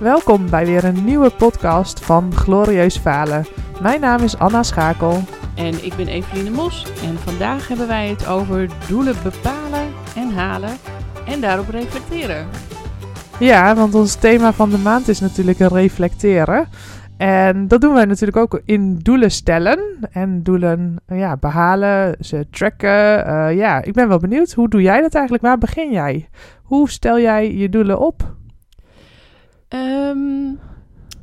Welkom bij weer een nieuwe podcast van Glorieus Falen. Mijn naam is Anna Schakel. En ik ben Eveline Mos en vandaag hebben wij het over doelen bepalen en halen en daarop reflecteren. Ja, want ons thema van de maand is natuurlijk reflecteren. En dat doen wij natuurlijk ook in doelen stellen en doelen ja, behalen, ze tracken. Uh, ja, ik ben wel benieuwd, hoe doe jij dat eigenlijk? Waar begin jij? Hoe stel jij je doelen op? Um,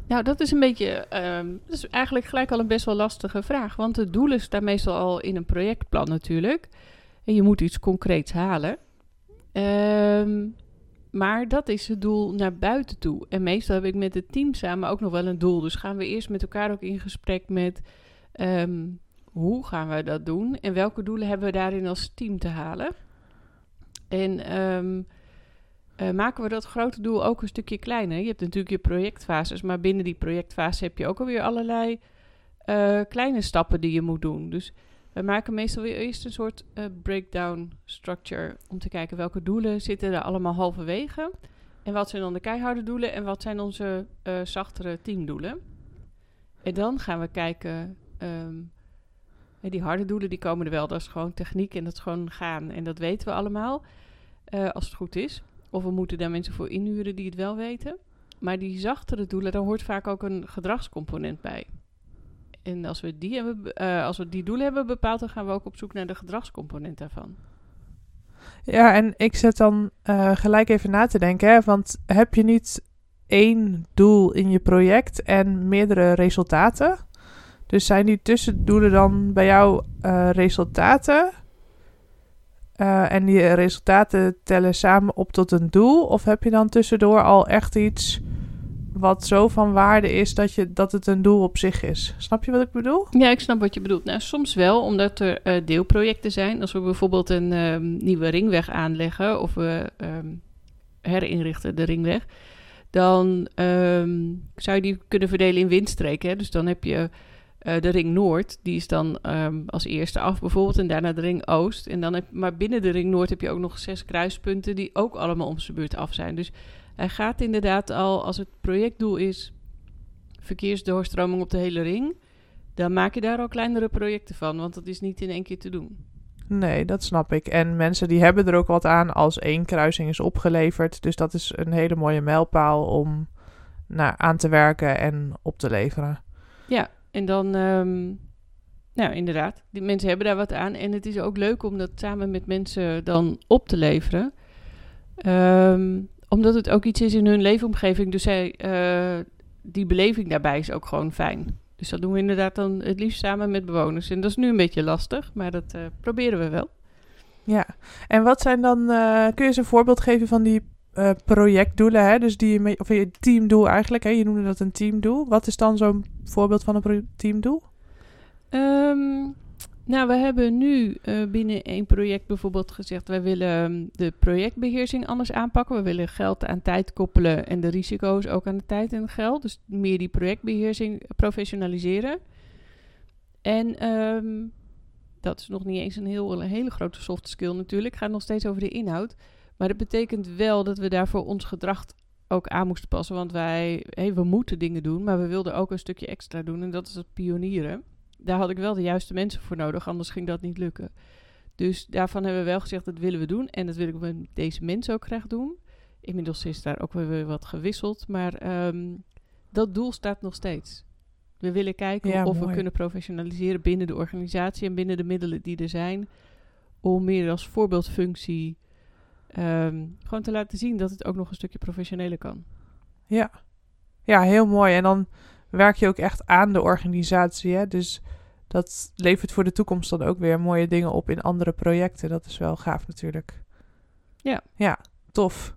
nou, dat is een beetje, um, dat is eigenlijk gelijk al een best wel lastige vraag. Want de doelen staan meestal al in een projectplan natuurlijk. En je moet iets concreets halen. Um, maar dat is het doel naar buiten toe. En meestal heb ik met het team samen ook nog wel een doel. Dus gaan we eerst met elkaar ook in gesprek met hoe gaan we dat doen en welke doelen hebben we daarin als team te halen. En uh, maken we dat grote doel ook een stukje kleiner. Je hebt natuurlijk je projectfases, maar binnen die projectfase heb je ook alweer allerlei uh, kleine stappen die je moet doen. Dus we maken meestal weer eerst een soort uh, breakdown structure om te kijken welke doelen zitten er allemaal halverwege. En wat zijn dan de keiharde doelen en wat zijn onze zachtere teamdoelen. En dan gaan we kijken, um, die harde doelen die komen er wel, dat is gewoon techniek en dat is gewoon gaan. En dat weten we allemaal, als het goed is. Of we moeten daar mensen voor inhuren die het wel weten. Maar die zachtere doelen, daar hoort vaak ook een gedragscomponent bij. En als we, die uh, als we die doelen hebben bepaald, dan gaan we ook op zoek naar de gedragscomponent daarvan. Ja, en ik zet dan uh, gelijk even na te denken, hè, want heb je niet één doel in je project en meerdere resultaten? Dus zijn die tussendoelen dan bij jou uh, resultaten? En die resultaten tellen samen op tot een doel? Of heb je dan tussendoor al echt iets wat zo van waarde is dat, je, dat het een doel op zich is. Snap je wat ik bedoel? Ja, ik snap wat je bedoelt. Nou, soms wel, omdat er uh, deelprojecten zijn. Als we bijvoorbeeld een um, nieuwe ringweg aanleggen of we um, herinrichten de ringweg, dan um, zou je die kunnen verdelen in windstreken. Hè? Dus dan heb je uh, de ring Noord, die is dan als eerste af bijvoorbeeld, en daarna de ring Oost. En dan heb, maar binnen de ring Noord heb je ook nog zes kruispunten die ook allemaal om zijn beurt af zijn. Dus hij gaat inderdaad al, als het projectdoel is verkeersdoorstroming op de hele ring, dan maak je daar al kleinere projecten van, want dat is niet in één keer te doen. Nee, dat snap ik. En mensen die hebben er ook wat aan als één kruising is opgeleverd. Dus dat is een hele mooie mijlpaal om naar aan te werken en op te leveren. Ja, en dan, um, nou inderdaad, die mensen hebben daar wat aan. En het is ook leuk om dat samen met mensen dan op te leveren. Um, omdat het ook iets is in hun leefomgeving. Dus zij, uh, die beleving daarbij is ook gewoon fijn. Dus dat doen we inderdaad dan het liefst samen met bewoners. En dat is nu een beetje lastig, maar dat uh, proberen we wel. Ja, en wat zijn dan, uh, kun je eens een voorbeeld geven van die projectdoelen? Hè? Dus die je, of je teamdoel eigenlijk, hè? je noemde dat een teamdoel. Wat is dan zo'n voorbeeld van een teamdoel? Um, nou, we hebben nu uh, binnen één project bijvoorbeeld gezegd: wij willen um, de projectbeheersing anders aanpakken. We willen geld aan tijd koppelen en de risico's ook aan de tijd en geld. Dus meer die projectbeheersing professionaliseren. En um, dat is nog niet eens een, heel, hele grote soft skill natuurlijk. Het gaat nog steeds over de inhoud. Maar dat betekent wel dat we daarvoor ons gedrag ook aan moesten passen. Want wij, hey, we moeten dingen doen, maar we wilden ook een stukje extra doen. En dat is het pionieren daar had ik wel de juiste mensen voor nodig, anders ging dat niet lukken. Dus daarvan hebben we wel gezegd, dat willen we doen. En dat wil ik met deze mensen ook graag doen. Inmiddels is daar ook weer wat gewisseld. Maar um, dat doel staat nog steeds. We willen kijken ja, of mooi. we kunnen professionaliseren binnen de organisatie en binnen de middelen die er zijn. Om meer als voorbeeldfunctie um, gewoon te laten zien dat het ook nog een stukje professioneler kan. Ja, ja heel mooi. En dan werk je ook echt aan de organisatie. Hè? Dus dat levert voor de toekomst dan ook weer mooie dingen op in andere projecten. Dat is wel gaaf natuurlijk. Ja. Ja, tof.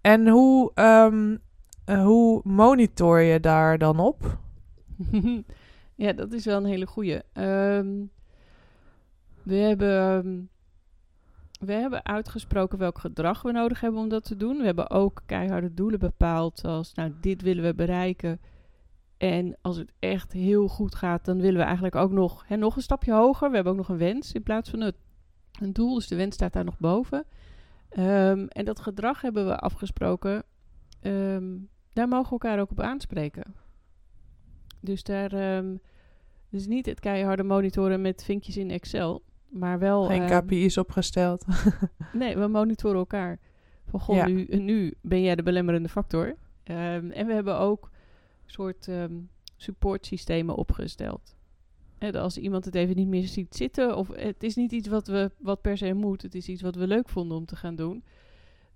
En hoe, um, uh, hoe monitor je daar dan op? ja, dat is wel een hele goeie. Um, we hebben... We hebben uitgesproken welk gedrag we nodig hebben om dat te doen. We hebben ook keiharde doelen bepaald, als nou, dit willen we bereiken. En als het echt heel goed gaat, dan willen we eigenlijk ook nog, hè, nog een stapje hoger. We hebben ook nog een wens in plaats van het, een doel. Dus de wens staat daar nog boven. Um, en dat gedrag hebben we afgesproken. Um, daar mogen we elkaar ook op aanspreken. Dus daar um, dus niet het keiharde monitoren met vinkjes in Excel, maar wel... Geen um, KPI's opgesteld. nee, we monitoren elkaar. Van, goh, nu, nu ben jij de belemmerende factor. Um, en we hebben ook soort um, supportsystemen opgesteld. En als iemand het even niet meer ziet zitten, of het is niet iets wat, we, wat per se moet, het is iets wat we leuk vonden om te gaan doen.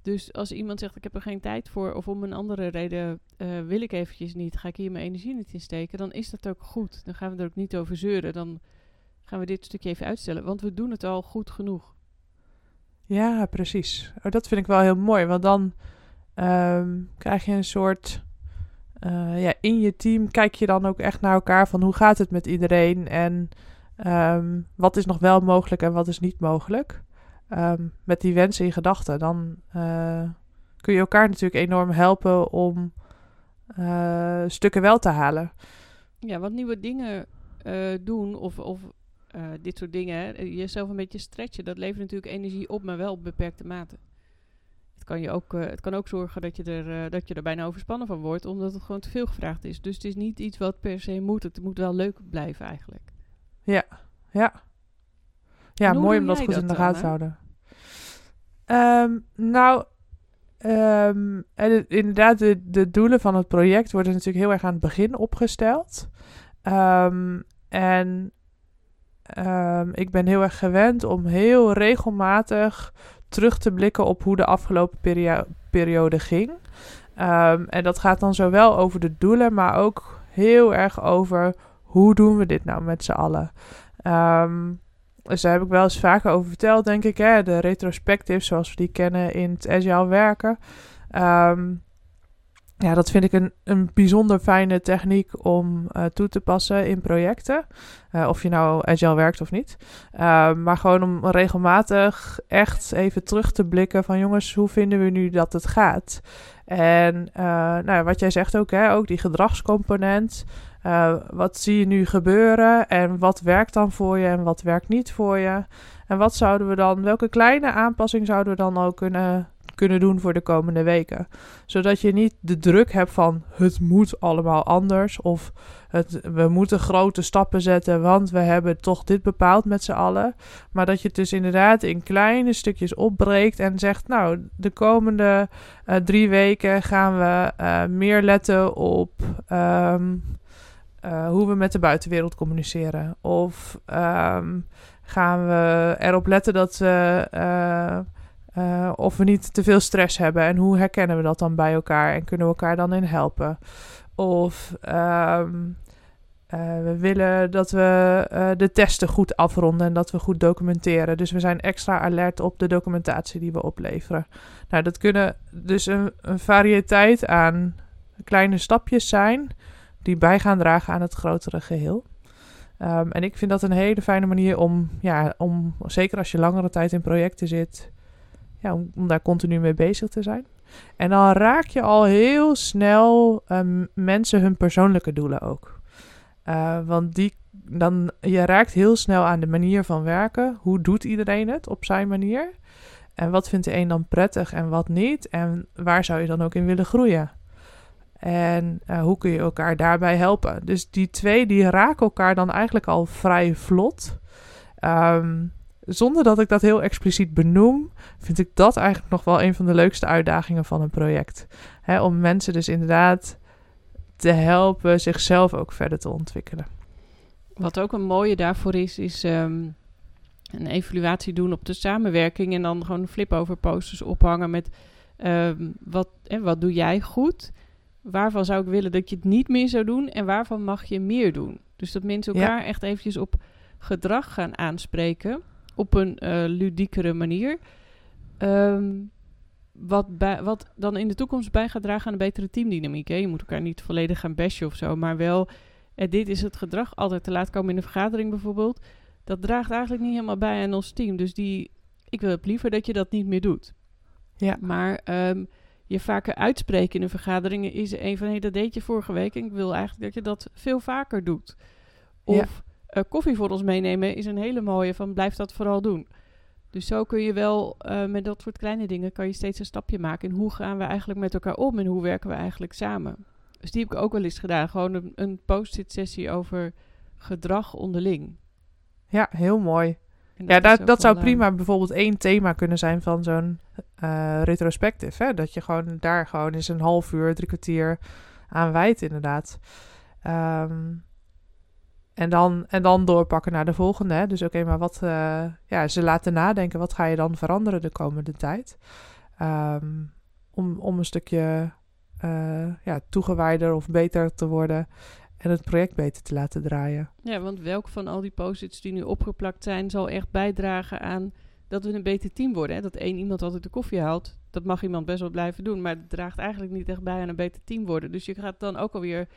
Dus als iemand zegt, ik heb er geen tijd voor, of om een andere reden uh, wil ik eventjes niet, ga ik hier mijn energie niet in steken, dan is dat ook goed. Dan gaan we er ook niet over zeuren. Dan gaan we dit stukje even uitstellen, want we doen het al goed genoeg. Ja, precies. Oh, dat vind ik wel heel mooi, want dan um, krijg je een soort. Uh, ja, in je team kijk je dan ook echt naar elkaar van hoe gaat het met iedereen en um, wat is nog wel mogelijk en wat is niet mogelijk. Um, met die wensen in gedachten, dan uh, kun je elkaar natuurlijk enorm helpen om uh, stukken wel te halen. Ja, wat nieuwe dingen doen of, of dit soort dingen, jezelf een beetje stretchen, dat levert natuurlijk energie op, maar wel op beperkte mate kan je ook, uh, het kan ook zorgen dat je, er, uh, dat je er bijna overspannen van wordt, omdat het gewoon te veel gevraagd is. Dus het is niet iets wat per se moet. Het moet wel leuk blijven eigenlijk. Ja, ja. Ja, mooi om dat goed in de gaten te houden. Um, nou, um, inderdaad, de, de doelen van het project worden natuurlijk heel erg aan het begin opgesteld. Um, en ik ben heel erg gewend om heel regelmatig terug te blikken op hoe de afgelopen periode ging. Um, en dat gaat dan zowel over de doelen, maar ook heel erg over hoe doen we dit nou met z'n allen. Um, dus daar heb ik wel eens vaker over verteld, denk ik. Hè? De retrospectives, zoals we die kennen in het agile werken. Um, ja, dat vind ik een, een bijzonder fijne techniek om uh, toe te passen in projecten. Uh, of je nou agile werkt of niet. Uh, maar gewoon om regelmatig echt even terug te blikken van jongens, hoe vinden we nu dat het gaat? En nou, wat jij zegt ook, hè, ook die gedragscomponent. wat zie je nu gebeuren en wat werkt dan voor je en wat werkt niet voor je? En wat zouden we dan, welke kleine aanpassing zouden we dan ook kunnen kunnen doen voor de komende weken. Zodat je niet de druk hebt van het moet allemaal anders. Of het, we moeten grote stappen zetten, want we hebben toch dit bepaald met z'n allen. Maar dat je het dus inderdaad in kleine stukjes opbreekt en zegt: Nou, de komende uh, drie weken gaan we uh, meer letten op. Um, uh, hoe we met de buitenwereld communiceren. Of um, gaan we erop letten dat we of we niet te veel stress hebben en hoe herkennen we dat dan bij elkaar en kunnen we elkaar dan in helpen. Of um, uh, we willen dat we uh, de testen goed afronden en dat we goed documenteren. Dus we zijn extra alert op de documentatie die we opleveren. Nou, dat kunnen dus een, een variëteit aan kleine stapjes zijn die bij gaan dragen aan het grotere geheel. Um, en ik vind dat een hele fijne manier om, ja, om zeker als je langere tijd in projecten zit, ja, om, daar continu mee bezig te zijn. En dan raak je al heel snel um, mensen hun persoonlijke doelen ook. Uh, want die, dan, je raakt heel snel aan de manier van werken. Hoe doet iedereen het op zijn manier? En wat vindt de een dan prettig en wat niet? En waar zou je dan ook in willen groeien? En uh, hoe kun je elkaar daarbij helpen? Dus die twee die raken elkaar dan eigenlijk al vrij vlot. Um, zonder dat ik dat heel expliciet benoem, vind ik dat eigenlijk nog wel een van de leukste uitdagingen van een project. om mensen dus inderdaad te helpen zichzelf ook verder te ontwikkelen. Wat ook een mooie daarvoor is, is ehm, een evaluatie doen op de samenwerking en dan gewoon flip-over posters ophangen met ehm, wat, wat doe jij goed? Waarvan zou ik willen dat je het niet meer zou doen en waarvan mag je meer doen? Dus dat mensen elkaar echt eventjes op gedrag gaan aanspreken op een uh, ludiekere manier. Um, wat, bij, wat dan in de toekomst bij gaat dragen aan een betere teamdynamiek. Hè? Je moet elkaar niet volledig gaan bashen of zo, maar wel, eh, dit is het gedrag, altijd te laat komen in een vergadering bijvoorbeeld. Dat draagt eigenlijk niet helemaal bij aan ons team. Dus die, ik wil het liever dat je dat niet meer doet. Ja. Maar um, je vaker uitspreken in een vergadering is een van, hé, dat deed je vorige week en ik wil eigenlijk dat je dat veel vaker doet. Of uh, koffie voor ons meenemen is een hele mooie van blijf dat vooral doen. Dus zo kun je wel uh, met dat soort kleine dingen kan je steeds een stapje maken in hoe gaan we eigenlijk met elkaar om en hoe werken we eigenlijk samen. Dus die heb ik ook wel eens gedaan. Gewoon een, een post-it sessie over gedrag onderling. Ja, heel mooi. ja, dat, dat zou prima bijvoorbeeld één thema kunnen zijn van zo'n uh, retrospectief. Hè? Dat je gewoon daar gewoon eens een half uur, drie kwartier aan wijdt, inderdaad. Um, en dan, en dan doorpakken naar de volgende. Hè? Dus oké, maar wat... Uh, ja, ze laten nadenken. Wat ga je dan veranderen de komende tijd? Um, om, om een stukje uh, ja, toegewijder of beter te worden. En het project beter te laten draaien. Ja, want welk van al die post-its die nu opgeplakt zijn... zal echt bijdragen aan dat we een beter team worden. Hè? Dat één iemand altijd de koffie haalt. Dat mag iemand best wel blijven doen. Maar het draagt eigenlijk niet echt bij aan een beter team worden. Dus je gaat dan ook alweer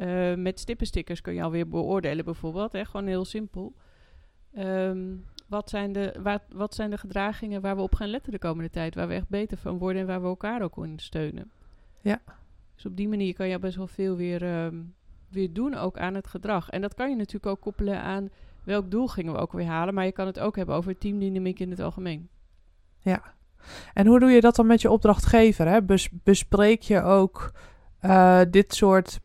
uh, met stippenstickers kun je alweer beoordelen bijvoorbeeld. Hè? Gewoon heel simpel. Um, wat, zijn de, wat, wat zijn de gedragingen waar we op gaan letten de komende tijd? Waar we echt beter van worden en waar we elkaar ook in steunen. Ja. Dus op die manier kan je best wel veel weer, um, weer doen, ook aan het gedrag. En dat kan je natuurlijk ook koppelen aan welk doel gingen we ook weer halen. Maar je kan het ook hebben over teamdynamiek in het algemeen. Ja. En hoe doe je dat dan met je opdrachtgever? Hè? bespreek je ook uh, dit soort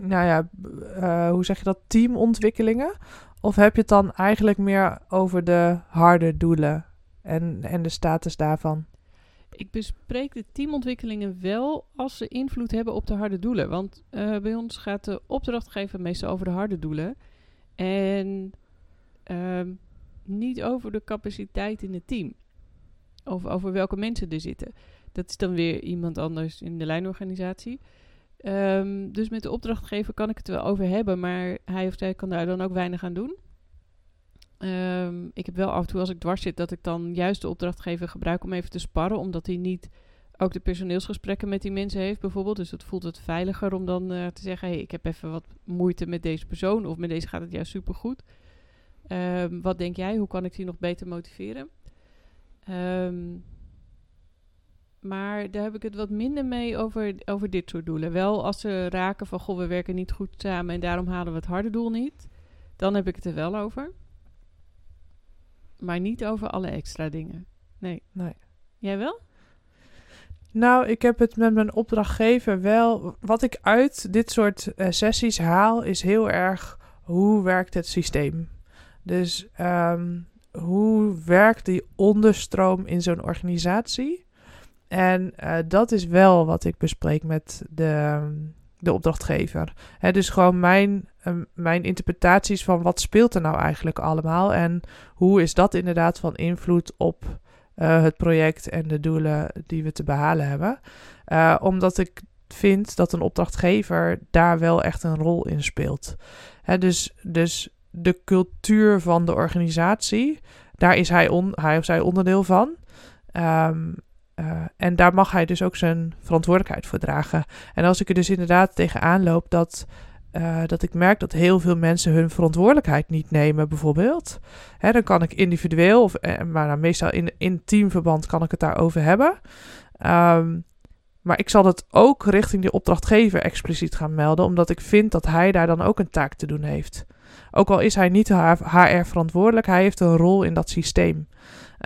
nou ja, uh, hoe zeg je dat, teamontwikkelingen? Of heb je het dan eigenlijk meer over de harde doelen en, en de status daarvan? Ik bespreek de teamontwikkelingen wel als ze invloed hebben op de harde doelen. Want uh, bij ons gaat de opdrachtgever meestal over de harde doelen. En uh, niet over de capaciteit in het team. Of over welke mensen er zitten. Dat is dan weer iemand anders in de lijnorganisatie. Um, dus met de opdrachtgever kan ik het wel over hebben, maar hij of zij kan daar dan ook weinig aan doen. Um, ik heb wel af en toe als ik dwars zit dat ik dan juist de opdrachtgever gebruik om even te sparren, omdat hij niet ook de personeelsgesprekken met die mensen heeft bijvoorbeeld. Dus het voelt het veiliger om dan uh, te zeggen, hey, ik heb even wat moeite met deze persoon of met deze gaat het juist supergoed. Um, wat denk jij? Hoe kan ik die nog beter motiveren? Um, maar daar heb ik het wat minder mee over, over dit soort doelen. Wel als ze raken van, goh, we werken niet goed samen en daarom halen we het harde doel niet. Dan heb ik het er wel over. Maar niet over alle extra dingen. Nee. nee. Jij wel? Nou, ik heb het met mijn opdrachtgever wel. Wat ik uit dit soort uh, sessies haal, is heel erg hoe werkt het systeem. Dus um, hoe werkt die onderstroom in zo'n organisatie? En uh, dat is wel wat ik bespreek met de, de opdrachtgever. He, dus gewoon mijn, uh, mijn interpretaties van wat speelt er nou eigenlijk allemaal en hoe is dat inderdaad van invloed op uh, het project en de doelen die we te behalen hebben. omdat ik vind dat een opdrachtgever daar wel echt een rol in speelt. Dus, dus de cultuur van de organisatie, daar is hij, on, hij of zij onderdeel van. Um, uh, en daar mag hij dus ook zijn verantwoordelijkheid voor dragen. En als ik er dus inderdaad tegenaan loop dat, uh, dat ik merk dat heel veel mensen hun verantwoordelijkheid niet nemen, bijvoorbeeld. Hè, dan kan ik individueel, of, eh, maar nou, meestal in, in teamverband kan ik het daarover hebben. Um, maar ik zal het ook richting de opdrachtgever expliciet gaan melden, omdat ik vind dat hij daar dan ook een taak te doen heeft. Ook al is hij niet HR verantwoordelijk, hij heeft een rol in dat systeem.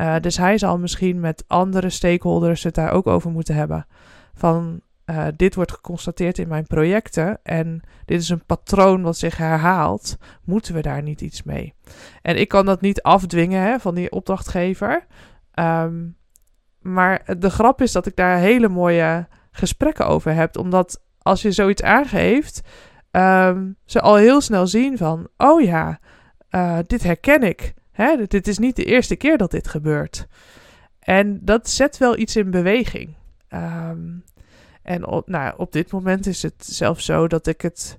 Uh, dus hij zal misschien met andere stakeholders het daar ook over moeten hebben. Van uh, dit wordt geconstateerd in mijn projecten en dit is een patroon wat zich herhaalt. Moeten we daar niet iets mee? En ik kan dat niet afdwingen hè, van die opdrachtgever. Um, maar de grap is dat ik daar hele mooie gesprekken over heb. Omdat als je zoiets aangeeft, um, ze al heel snel zien van: oh ja, uh, dit herken ik. Hè, dit is niet de eerste keer dat dit gebeurt. En dat zet wel iets in beweging. Um, en op, nou, op dit moment is het zelfs zo dat ik het.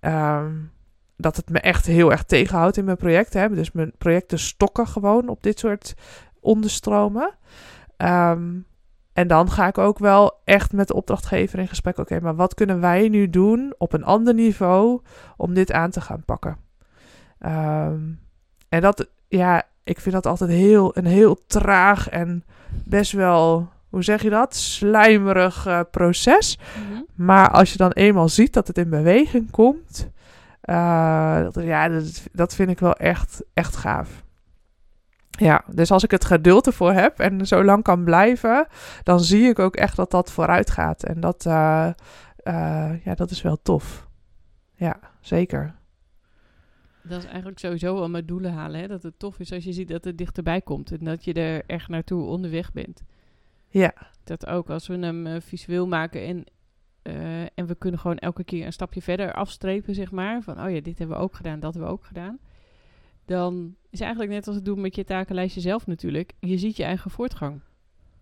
Um, dat het me echt heel erg tegenhoudt in mijn project. Hè. Dus mijn projecten stokken gewoon op dit soort onderstromen. Um, en dan ga ik ook wel echt met de opdrachtgever in gesprek. Oké, maar wat kunnen wij nu doen op een ander niveau om dit aan te gaan pakken? En dat, ja, ik vind dat altijd heel, een heel traag en best wel, hoe zeg je dat? Slijmerig uh, proces. Mm -hmm. Maar als je dan eenmaal ziet dat het in beweging komt, uh, dat, ja, dat, dat vind ik wel echt, echt gaaf. Ja, dus als ik het geduld ervoor heb en zo lang kan blijven, dan zie ik ook echt dat dat vooruit gaat. En dat, uh, uh, ja, dat is wel tof. Ja, zeker. Dat is eigenlijk sowieso wel mijn doelen halen. Hè? Dat het tof is als je ziet dat het dichterbij komt. En dat je er echt naartoe onderweg bent. Ja. Dat ook als we hem uh, visueel maken en, uh, en we kunnen gewoon elke keer een stapje verder afstrepen, zeg maar. Van, oh ja, dit hebben we ook gedaan, dat hebben we ook gedaan. Dan is eigenlijk net als het doen met je takenlijstje zelf natuurlijk. Je ziet je eigen voortgang.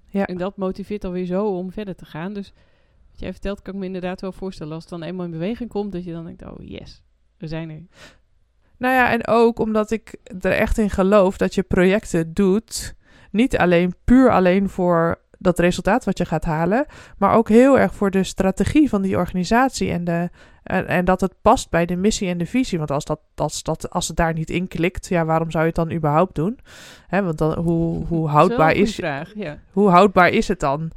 Ja. En dat motiveert alweer zo om verder te gaan. Dus wat jij vertelt, kan ik me inderdaad wel voorstellen. Als het dan eenmaal in beweging komt, dat je dan denkt, oh yes, we zijn er. Nou ja, en ook omdat ik er echt in geloof dat je projecten doet. Niet alleen puur alleen voor dat resultaat wat je gaat halen, maar ook heel erg voor de strategie van die organisatie en, de, en, en dat het past bij de missie en de visie. Want als, dat, als, dat, als het daar niet in klikt, ja, waarom zou je het dan überhaupt doen? Hè, want dan, hoe, hoe houdbaar is, vraag, ja. hoe houdbaar is het dan?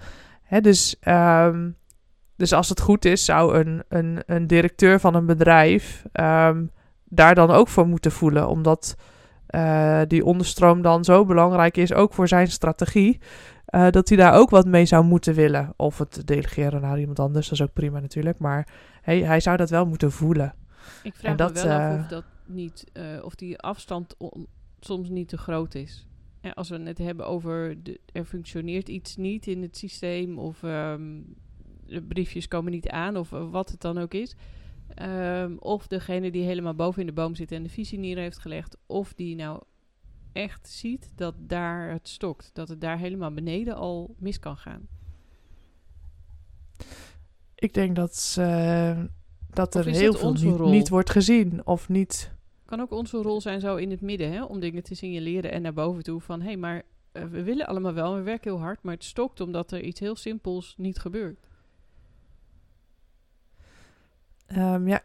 Hè, dus, um, dus als het goed is, zou een, een, een directeur van een bedrijf um, daar dan ook voor moeten voelen, omdat uh, die onderstroom dan zo belangrijk is, ook voor zijn strategie. Uh, dat hij daar ook wat mee zou moeten willen. Of het delegeren naar iemand anders, dat is ook prima natuurlijk. Maar hij, hij zou dat wel moeten voelen. Ik vraag En me wel af eh, of, dat niet, of die afstand soms niet te groot is. Ja, als we het hebben over de, er functioneert iets niet in het systeem of um, de briefjes komen niet aan of wat het dan ook is. Um, of degene die helemaal boven in de boom zit en de visie neer heeft gelegd, of die nou echt ziet dat daar het stokt. Dat het daar helemaal beneden al mis kan gaan. Ik denk dat, uh, dat er Of heel veel niet, niet wordt gezien. Of niet. Kan ook onze rol zijn zo in het midden, hè, om dingen te signaleren en naar boven toe van hé, hey, maar uh, we willen allemaal wel, we werken heel hard, maar het stokt omdat er iets heel simpels niet gebeurt. Um, ja.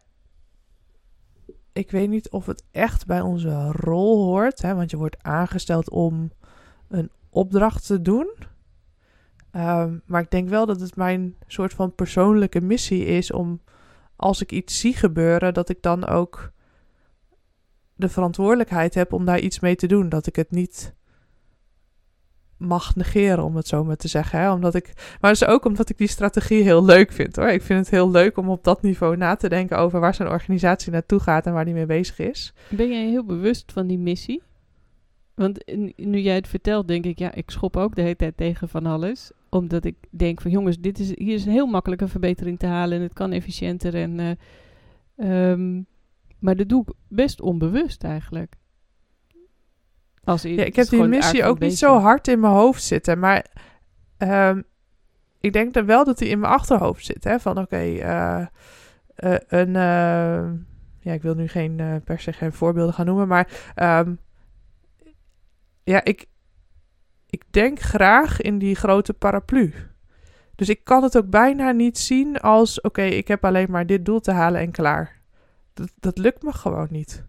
Ik weet niet of het echt bij onze rol hoort. Hè, want je wordt aangesteld om een opdracht te doen. Um, maar ik denk wel dat het mijn soort van persoonlijke missie is om als ik iets zie gebeuren, dat ik dan ook de verantwoordelijkheid heb om daar iets mee te doen. Dat ik het niet mag negeren, om het zo maar te zeggen. Hè? Omdat ik, maar dus ook omdat ik die strategie heel leuk vind hoor. Ik vind het heel leuk om op dat niveau na te denken over waar zo'n organisatie naartoe gaat en waar die mee bezig is. Ben jij heel bewust van die missie? Want nu jij het vertelt, denk ik, ja, ik schop ook de hele tijd tegen van alles. Omdat ik denk van jongens, dit is, hier is heel makkelijk een verbetering te halen en het kan efficiënter. En, uh, um, maar dat doe ik best onbewust eigenlijk. Als ja, ik heb die missie ook niet zo hard in mijn hoofd zitten. Maar um, ik denk dan wel dat die in mijn achterhoofd zit. Hè? Van oké, okay, uh, uh, een. Uh, ja, ik wil nu geen per se geen voorbeelden gaan noemen. Maar um, ja, ik, ik denk graag in die grote paraplu. Dus ik kan het ook bijna niet zien als: oké, okay, ik heb alleen maar dit doel te halen en klaar. Dat, dat lukt me gewoon niet.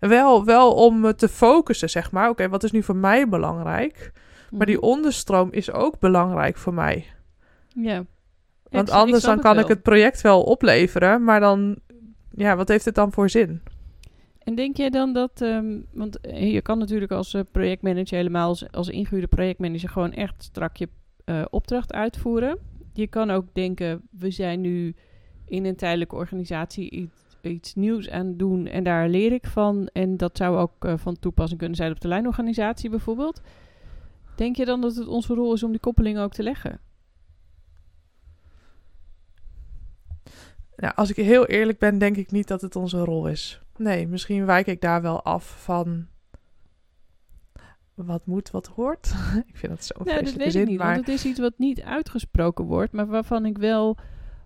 Wel, wel om me te focussen, zeg maar. Oké, okay, wat is nu voor mij belangrijk? Maar die onderstroom is ook belangrijk voor mij. Ja. Want ik, anders ik dan kan ik het project wel opleveren, maar dan, ja, wat heeft het dan voor zin? En denk jij dan dat, um, want je kan natuurlijk als uh, projectmanager helemaal als, als ingehuurde projectmanager gewoon echt strak je uh, opdracht uitvoeren. Je kan ook denken, we zijn nu in een tijdelijke organisatie iets, nieuws aan doen en daar leer ik van. En dat zou ook uh, van toepassing kunnen zijn op de lijnorganisatie bijvoorbeeld. Denk je dan dat het onze rol is om die koppeling ook te leggen? Nou, als ik heel eerlijk ben, denk ik niet dat het onze rol is. Nee, misschien wijk ik daar wel af van wat moet, wat hoort. ik vind dat zo'n nee, dat weet zin, ik niet, maar... want het is iets wat niet uitgesproken wordt, maar waarvan ik wel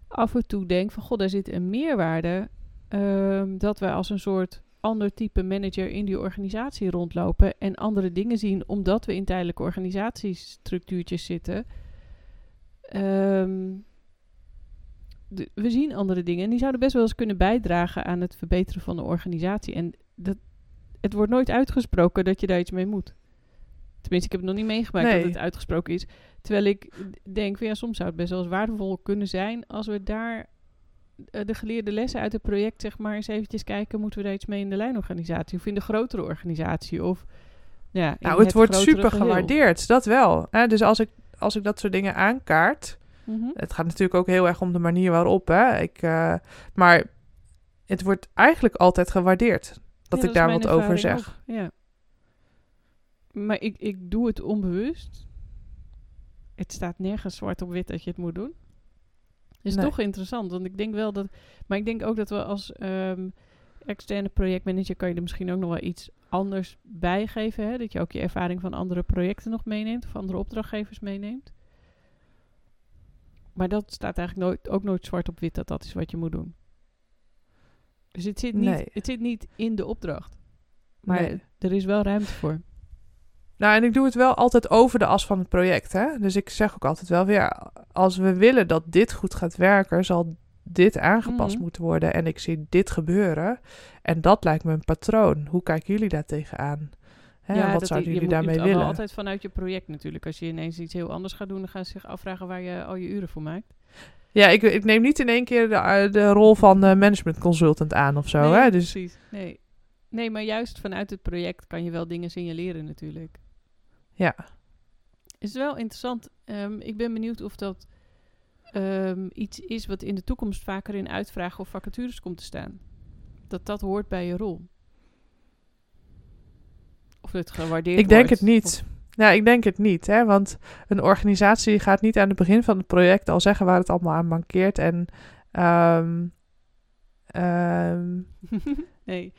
af en toe denk van, god, daar zit een meerwaarde um, dat wij als een soort ander type manager in die organisatie rondlopen en andere dingen zien, omdat we in tijdelijke organisatiestructuurtjes zitten. Um, de, we zien andere dingen en die zouden best wel eens kunnen bijdragen aan het verbeteren van de organisatie. En dat, het wordt nooit uitgesproken dat je daar iets mee moet. Tenminste, ik heb het nog niet meegemaakt nee. dat het uitgesproken is. Terwijl ik denk, van, ja, soms zou het best wel eens waardevol kunnen zijn als we daar de geleerde lessen uit het project, zeg maar, eens eventjes kijken, moeten we daar iets mee in de lijnorganisatie of in de grotere organisatie? Of Ja, Nou, het, wordt grotere super geheel. gewaardeerd, dat wel. Hè? Dus als ik, als ik dat soort dingen aankaart... Mhm. Het gaat natuurlijk ook heel erg om de manier waarop, hè. Ik, eh, maar het wordt eigenlijk altijd gewaardeerd dat Ja, ik daar wat over zeg. ook, Ja. Maar ik, ik doe het onbewust. Het staat nergens zwart op wit dat je het moet doen. Is Nee. toch interessant, want ik denk wel dat... Maar ik denk ook dat we als ehm, externe projectmanager... kan je er misschien ook nog wel iets anders bij geven. Hè? Dat je ook je ervaring van andere projecten nog meeneemt... of andere opdrachtgevers meeneemt. Maar dat staat eigenlijk nooit, ook nooit zwart op wit dat dat is wat je moet doen. Dus het zit niet, Nee. het zit niet in de opdracht. Maar Nee. er is wel ruimte voor. Nou, en ik doe het wel altijd over de as van het project, hè. Dus ik zeg ook altijd wel weer... als we willen dat dit goed gaat werken... zal dit aangepast Mhm. moeten worden en ik zie dit gebeuren. En dat lijkt me een patroon. Hoe kijken jullie daar tegenaan? Hè, Ja, wat zouden je jullie je daarmee willen? altijd vanuit je project natuurlijk. Als je ineens iets heel anders gaat doen, dan gaan ze zich afvragen waar je al je uren voor maakt. Ja, ik, ik neem niet in één keer de, eh, de rol van eh, management consultant aan of zo. nee, hè? Dus precies. Nee. nee, maar juist vanuit het project kan je wel dingen signaleren natuurlijk. Ja, Is wel interessant. Ehm, ik ben benieuwd of dat ehm, iets is wat in de toekomst vaker in uitvragen of vacatures komt te staan. Dat dat hoort bij je rol. Of het gewaardeerd ik denk wordt. het niet. Of- Ja, ik denk het niet, hè? want een organisatie gaat niet aan het begin van het project al zeggen waar het allemaal aan mankeert en, ehm, nee.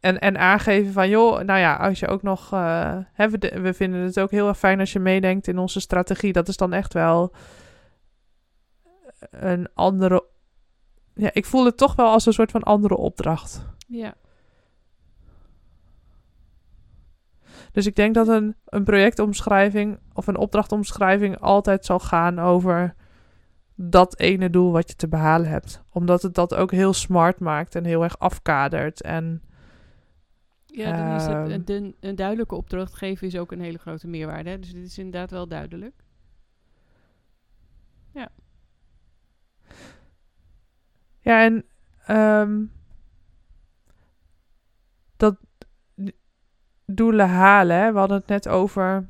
En, en aangeven van joh, nou ja, als je ook nog, eh, hè, we, de- we vinden het ook heel erg fijn als je meedenkt in onze strategie. Dat is dan echt wel een andere, ja, ik voel het toch wel als een soort van andere opdracht. Ja. Dus ik denk dat een, een projectomschrijving of een opdrachtomschrijving altijd zal gaan over dat ene doel wat je te behalen hebt. Omdat het dat ook heel smart maakt en heel erg afkadert. En Ja, dan is het, Ehm. een, een duidelijke opdracht geven is ook een hele grote meerwaarde. Hè? Dus dit is inderdaad wel duidelijk. ja, en ehm, dat doelen halen. Hè? We hadden het net over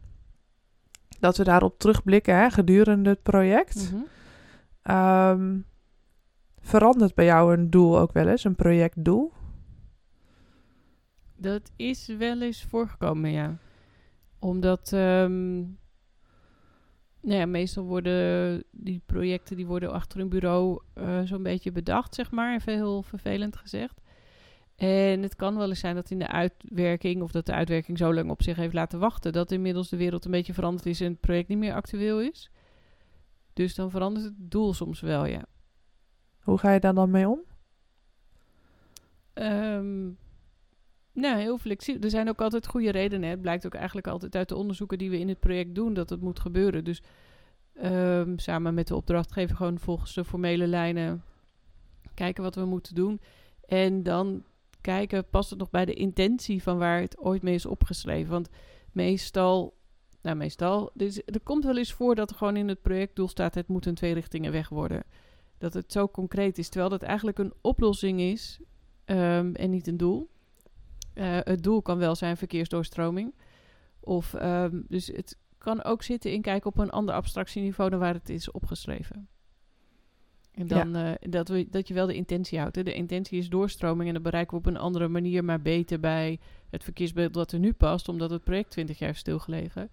dat we daarop terugblikken hè, gedurende het project. Mhm. Ehm, verandert bij jou een doel ook wel eens, een projectdoel? Dat is wel eens voorgekomen, ja. Omdat, ehm, nou ja, meestal worden die projecten die worden achter een bureau eh, zo'n beetje bedacht, zeg maar. Even heel vervelend gezegd. En het kan wel eens zijn dat in de uitwerking, of dat de uitwerking zo lang op zich heeft laten wachten, dat inmiddels de wereld een beetje veranderd is en het project niet meer actueel is. Dus dan verandert het doel soms wel, ja. Hoe ga je daar dan mee om? Ehm, nou, heel flexibel. Er zijn ook altijd goede redenen. Het blijkt ook eigenlijk altijd uit de onderzoeken die we in het project doen dat het moet gebeuren. Dus ehm, samen met de opdrachtgever gewoon volgens de formele lijnen kijken wat we moeten doen. En dan kijken, past het nog bij de intentie van waar het ooit mee is opgeschreven? Want meestal, nou meestal, er komt wel eens voor dat er gewoon in het projectdoel staat, het moet een twee richtingen weg worden. Dat het zo concreet is, terwijl dat eigenlijk een oplossing is Ehm, en niet een doel. Eh, het doel kan wel zijn verkeersdoorstroming. Of, ehm, dus het kan ook zitten in kijken op een ander abstractieniveau dan waar het is opgeschreven. En dan eh, dat, we, dat je wel de intentie houdt. Hè. De intentie is doorstroming en dat bereiken we op een andere manier, maar beter bij het verkeersbeeld dat er nu past, omdat het project 20 jaar heeft stilgelegen.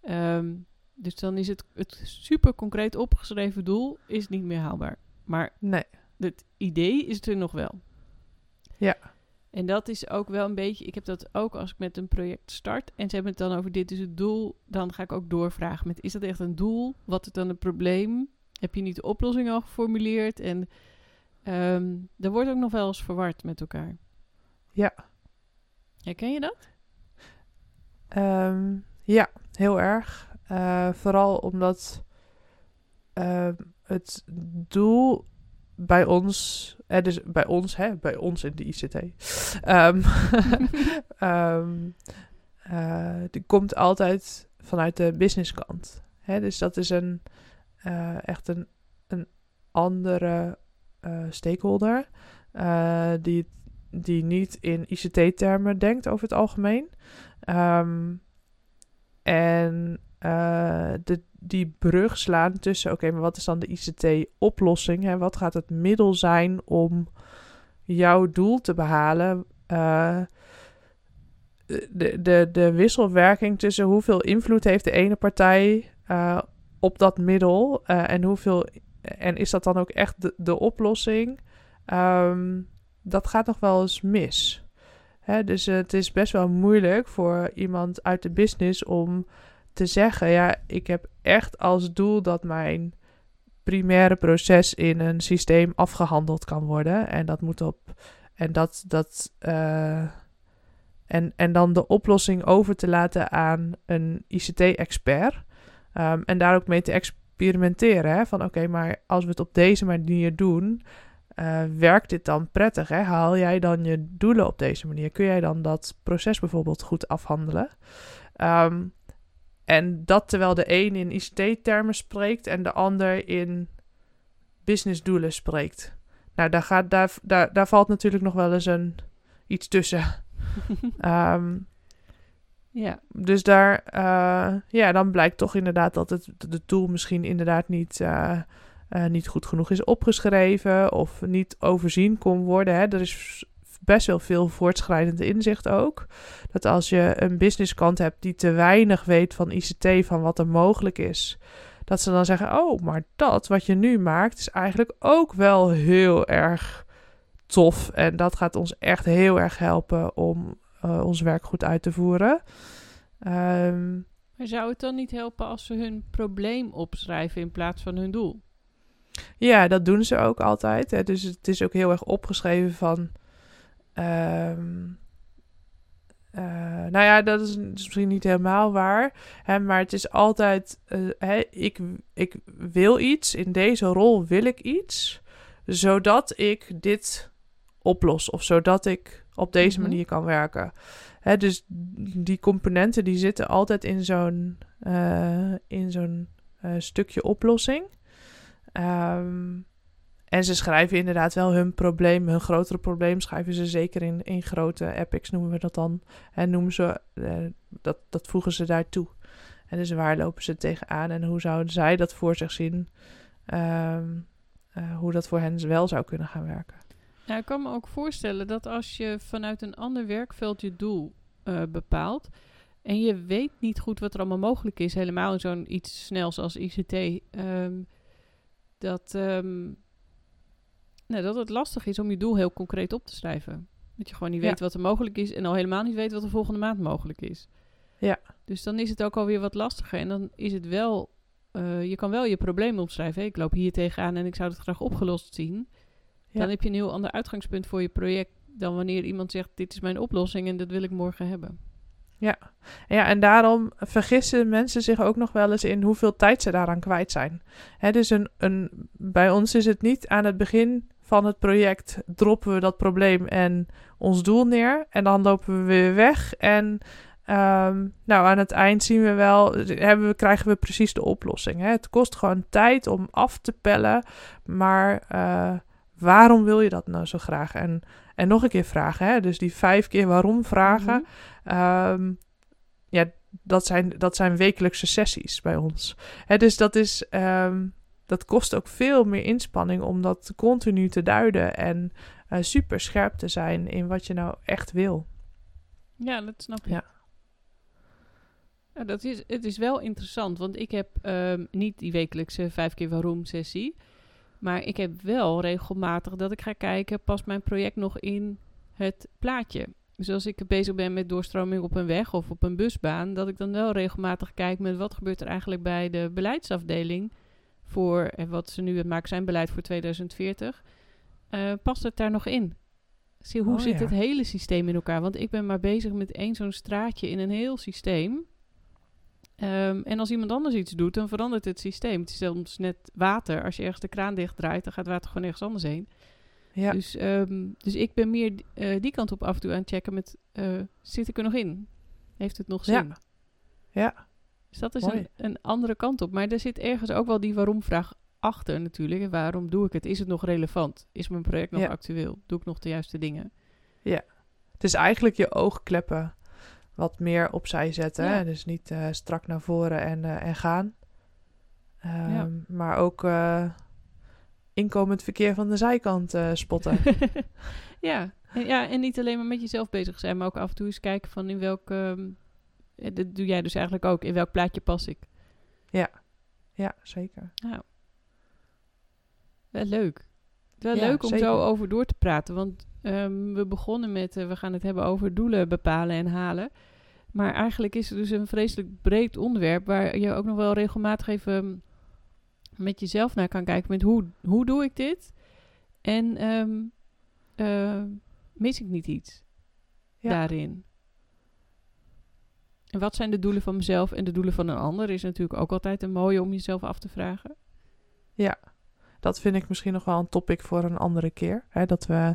Ehm, dus dan is het, het super concreet opgeschreven doel is niet meer haalbaar. Maar Nee. het idee is er nog wel. Ja. En dat is ook wel een beetje, ik heb dat ook als ik met een project start en ze hebben het dan over dit is het doel, dan ga ik ook doorvragen met is dat echt een doel? Wat is dan het probleem? Heb je niet de oplossing al geformuleerd? En ehm er wordt ook nog wel eens verward met elkaar. Ja. Herken je dat? Ehm, ja, heel erg. Eh, vooral omdat ehm, het doel bij ons, dus bij ons, hè, bij ons in de ICT, ehm, ehm, eh, die komt altijd vanuit de businesskant. Hè, dus dat is een, eh, echt een, een andere eh, stakeholder eh, die die niet in ICT-termen denkt over het algemeen. Ehm, en uh, de, die brug slaan tussen, oké, maar wat is dan de ICT-oplossing? Wat gaat het middel zijn om jouw doel te behalen? Uh, de, de, de wisselwerking tussen hoeveel invloed heeft de ene partij uh, op dat middel en hoeveel en is dat dan ook echt de, de oplossing? Um, dat gaat nog wel eens mis. Hè, dus het is best wel moeilijk voor iemand uit de business om te zeggen: ja, ik heb echt als doel dat mijn primaire proces in een systeem afgehandeld kan worden. En dat moet op. En dat. dat uh, en, en dan de oplossing over te laten aan een ICT-expert. Um, en daar ook mee te experimenteren. Hè? Van oké, maar als we het op deze manier doen, uh, werkt dit dan prettig? Hè? Haal jij dan je doelen op deze manier? Kun jij dan dat proces bijvoorbeeld goed afhandelen? Um, en dat terwijl de een in ICT-termen spreekt en de ander in businessdoelen spreekt. Nou, daar, gaat, daar, daar, daar valt natuurlijk nog wel eens een, iets tussen. um, ja. Dus daar, uh, ja, dan blijkt toch inderdaad dat het, de tool misschien inderdaad niet, uh, uh, niet goed genoeg is opgeschreven of niet overzien kon worden. Hè. Er is best wel veel voortschrijdend inzicht ook. Dat als je een businesskant hebt die te weinig weet van ICT, van wat er mogelijk is, dat ze dan zeggen: Oh, maar dat wat je nu maakt is eigenlijk ook wel heel erg tof. En dat gaat ons echt heel erg helpen om uh, ons werk goed uit te voeren. Um, maar zou het dan niet helpen als ze hun probleem opschrijven in plaats van hun doel? Ja, dat doen ze ook altijd. Hè. Dus het is ook heel erg opgeschreven van. Um, uh, nou ja, dat is, misschien niet helemaal waar. Hè, maar het is altijd. Uh, hè, ik, ik wil iets. In deze rol wil ik iets. Zodat ik dit oplos. Of zodat ik op deze -hmm. manier kan werken. Hè, dus die componenten die zitten altijd in zo'n uh, in zo'n stukje oplossing. Um, en ze schrijven inderdaad wel hun probleem, hun grotere probleem schrijven ze zeker in, in grote epics, noemen we dat dan. En noemen ze, uh, dat, dat voegen ze daartoe. En dus waar lopen ze tegenaan en hoe zouden zij dat voor zich zien? Um, uh, hoe dat voor hen wel zou kunnen gaan werken. Ja, ik kan me ook voorstellen dat als je vanuit een ander werkveld je doel uh, bepaalt. en je weet niet goed wat er allemaal mogelijk is, helemaal in zo'n iets snels als ICT. Um, dat, um, nou, dat het lastig is om je doel heel concreet op te schrijven. Dat je gewoon niet weet ja. wat er mogelijk is en al helemaal niet weet wat er volgende maand mogelijk is. Ja. Dus dan is het ook alweer wat lastiger. En dan is het wel, uh, je kan wel je probleem opschrijven. Hey, ik loop hier tegenaan en ik zou het graag opgelost zien. Ja. Dan heb je een heel ander uitgangspunt voor je project dan wanneer iemand zegt: Dit is mijn oplossing en dat wil ik morgen hebben. Ja. ja, en daarom vergissen mensen zich ook nog wel eens in hoeveel tijd ze daaraan kwijt zijn. Hè, dus een, een, bij ons is het niet aan het begin van het project droppen we dat probleem en ons doel neer. En dan lopen we weer weg. En um, nou, aan het eind zien we wel, hebben we, krijgen we precies de oplossing. Hè? Het kost gewoon tijd om af te pellen. Maar uh, waarom wil je dat nou zo graag? En, en nog een keer vragen. Hè? Dus die vijf keer waarom vragen. Mm -hmm. um, ja, dat zijn, dat zijn wekelijkse sessies bij ons. Hè, dus dat is. Um, dat kost ook veel meer inspanning om dat continu te duiden en uh, super scherp te zijn in wat je nou echt wil. Ja, dat snap ik. Ja. ja dat is, het is wel interessant, want ik heb um, niet die wekelijkse vijf keer waarom sessie. Maar ik heb wel regelmatig dat ik ga kijken, past mijn project nog in het plaatje? Dus als ik bezig ben met doorstroming op een weg of op een busbaan, dat ik dan wel regelmatig kijk met wat gebeurt er eigenlijk bij de beleidsafdeling voor en wat ze nu het maken zijn beleid voor 2040. Uh, past het daar nog in? Zie, hoe oh, zit ja. het hele systeem in elkaar? Want ik ben maar bezig met één zo'n straatje in een heel systeem. Um, en als iemand anders iets doet, dan verandert het systeem. Het is soms net water. Als je ergens de kraan dicht draait, dan gaat water gewoon ergens anders heen. Ja. Dus, um, dus ik ben meer uh, die kant op af en toe aan het checken met... Uh, zit ik er nog in? Heeft het nog zin? Ja. ja. Dus dat is een, een, andere kant op. Maar er zit ergens ook wel die waarom-vraag achter natuurlijk. Waarom doe ik het? Is het nog relevant? Is mijn project nog ja. actueel? Doe ik nog de juiste dingen? Het is eigenlijk je oogkleppen wat meer opzij zetten. Ja. Hè? Dus niet eh, strak naar voren en, eh, en gaan. Ehm, Ja. Maar ook eh, inkomend verkeer van de zijkant spotten. ja. En, ja, en niet alleen maar met jezelf bezig zijn, maar ook af en toe eens kijken van in welk... ehm, eh, dat doe jij dus eigenlijk ook. In welk plaatje pas ik? ja, zeker. Nou, wel leuk. Wel Ja, leuk om zeker. zo over door te praten. Want ehm, we begonnen met, eh, we gaan het hebben over doelen bepalen en halen. Maar eigenlijk is het dus een vreselijk breed onderwerp... waar je ook nog wel regelmatig even met jezelf naar kan kijken. Met hoe, hoe doe ik dit? En ehm, eh, mis ik niet iets Ja. daarin? En wat zijn de doelen van mezelf en de doelen van een ander? Is natuurlijk ook altijd een mooie om jezelf af te vragen. Dat vind ik misschien nog wel een topic voor een andere keer. Hè? Dat we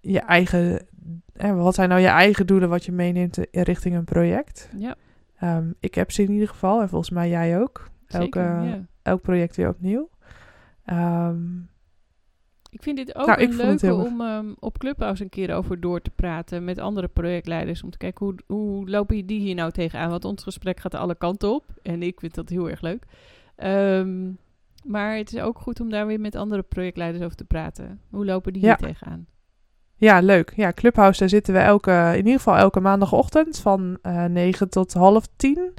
je eigen... Hè, wat zijn nou je eigen doelen wat je meeneemt in richting een project? Ja, Ehm, ik heb ze in ieder geval. En volgens mij jij ook. zeker. Elke, ja. elk project weer opnieuw. Ehm, Ik vind dit ook Nou, een leuke om ehm, op Clubhouse een keer over door te praten met andere projectleiders. Om te kijken hoe, hoe lopen die hier nou tegenaan. Want ons gesprek gaat alle kanten op. En ik vind dat heel erg leuk. Ehm, maar het is ook goed om daar weer met andere projectleiders over te praten. Hoe lopen die Ja. hier tegenaan? Ja, leuk. Ja, Clubhouse, daar zitten we elke, in ieder geval elke maandagochtend van eh 9 tot half 10.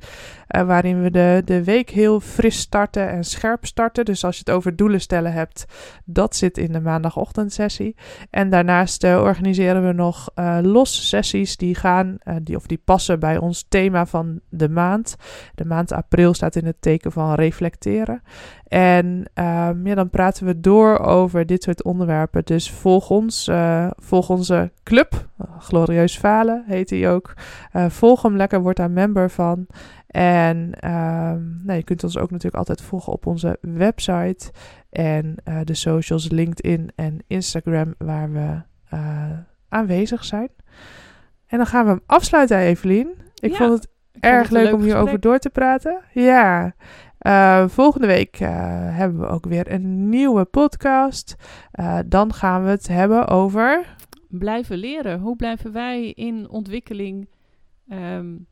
eh, waarin we de, de week heel fris starten en scherp starten. Dus als je het over doelen stellen hebt, dat zit in de maandagochtendsessie. En daarnaast eh, organiseren we nog los sessies die gaan, die, of die passen bij ons thema van de maand. De maand april staat in het teken van reflecteren. En ehm, ja, dan praten we door over dit soort onderwerpen. Dus volg ons, eh, volg onze club, Glorieus Falen heet die ook. Eh, volg hem lekker, word daar member van. En nou, je kunt ons ook natuurlijk altijd volgen op onze website. En eh, de socials LinkedIn en Instagram waar we aanwezig zijn. En dan gaan we hem afsluiten, Evelien. Ik Ja, vond het erg leuk om hierover door te praten. Ja. Eh, volgende week eh, hebben we ook weer een nieuwe podcast. Eh, dan gaan we het hebben over. Blijven leren. Hoe blijven wij in ontwikkeling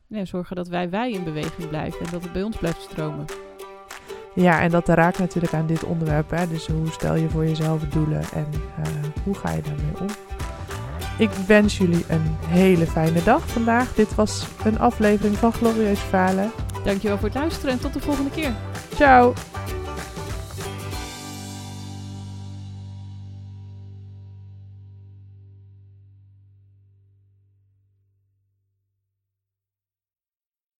ja, zorgen dat wij wij in beweging blijven. En dat het bij ons blijft stromen. Ja, en dat raakt natuurlijk aan dit onderwerp. Hè? Dus hoe stel je voor jezelf doelen en hoe ga je daarmee om? Ik wens jullie een hele fijne dag vandaag. Dit was een aflevering van Glorieus Falen. Dankjewel voor het luisteren en tot de volgende keer. Ciao!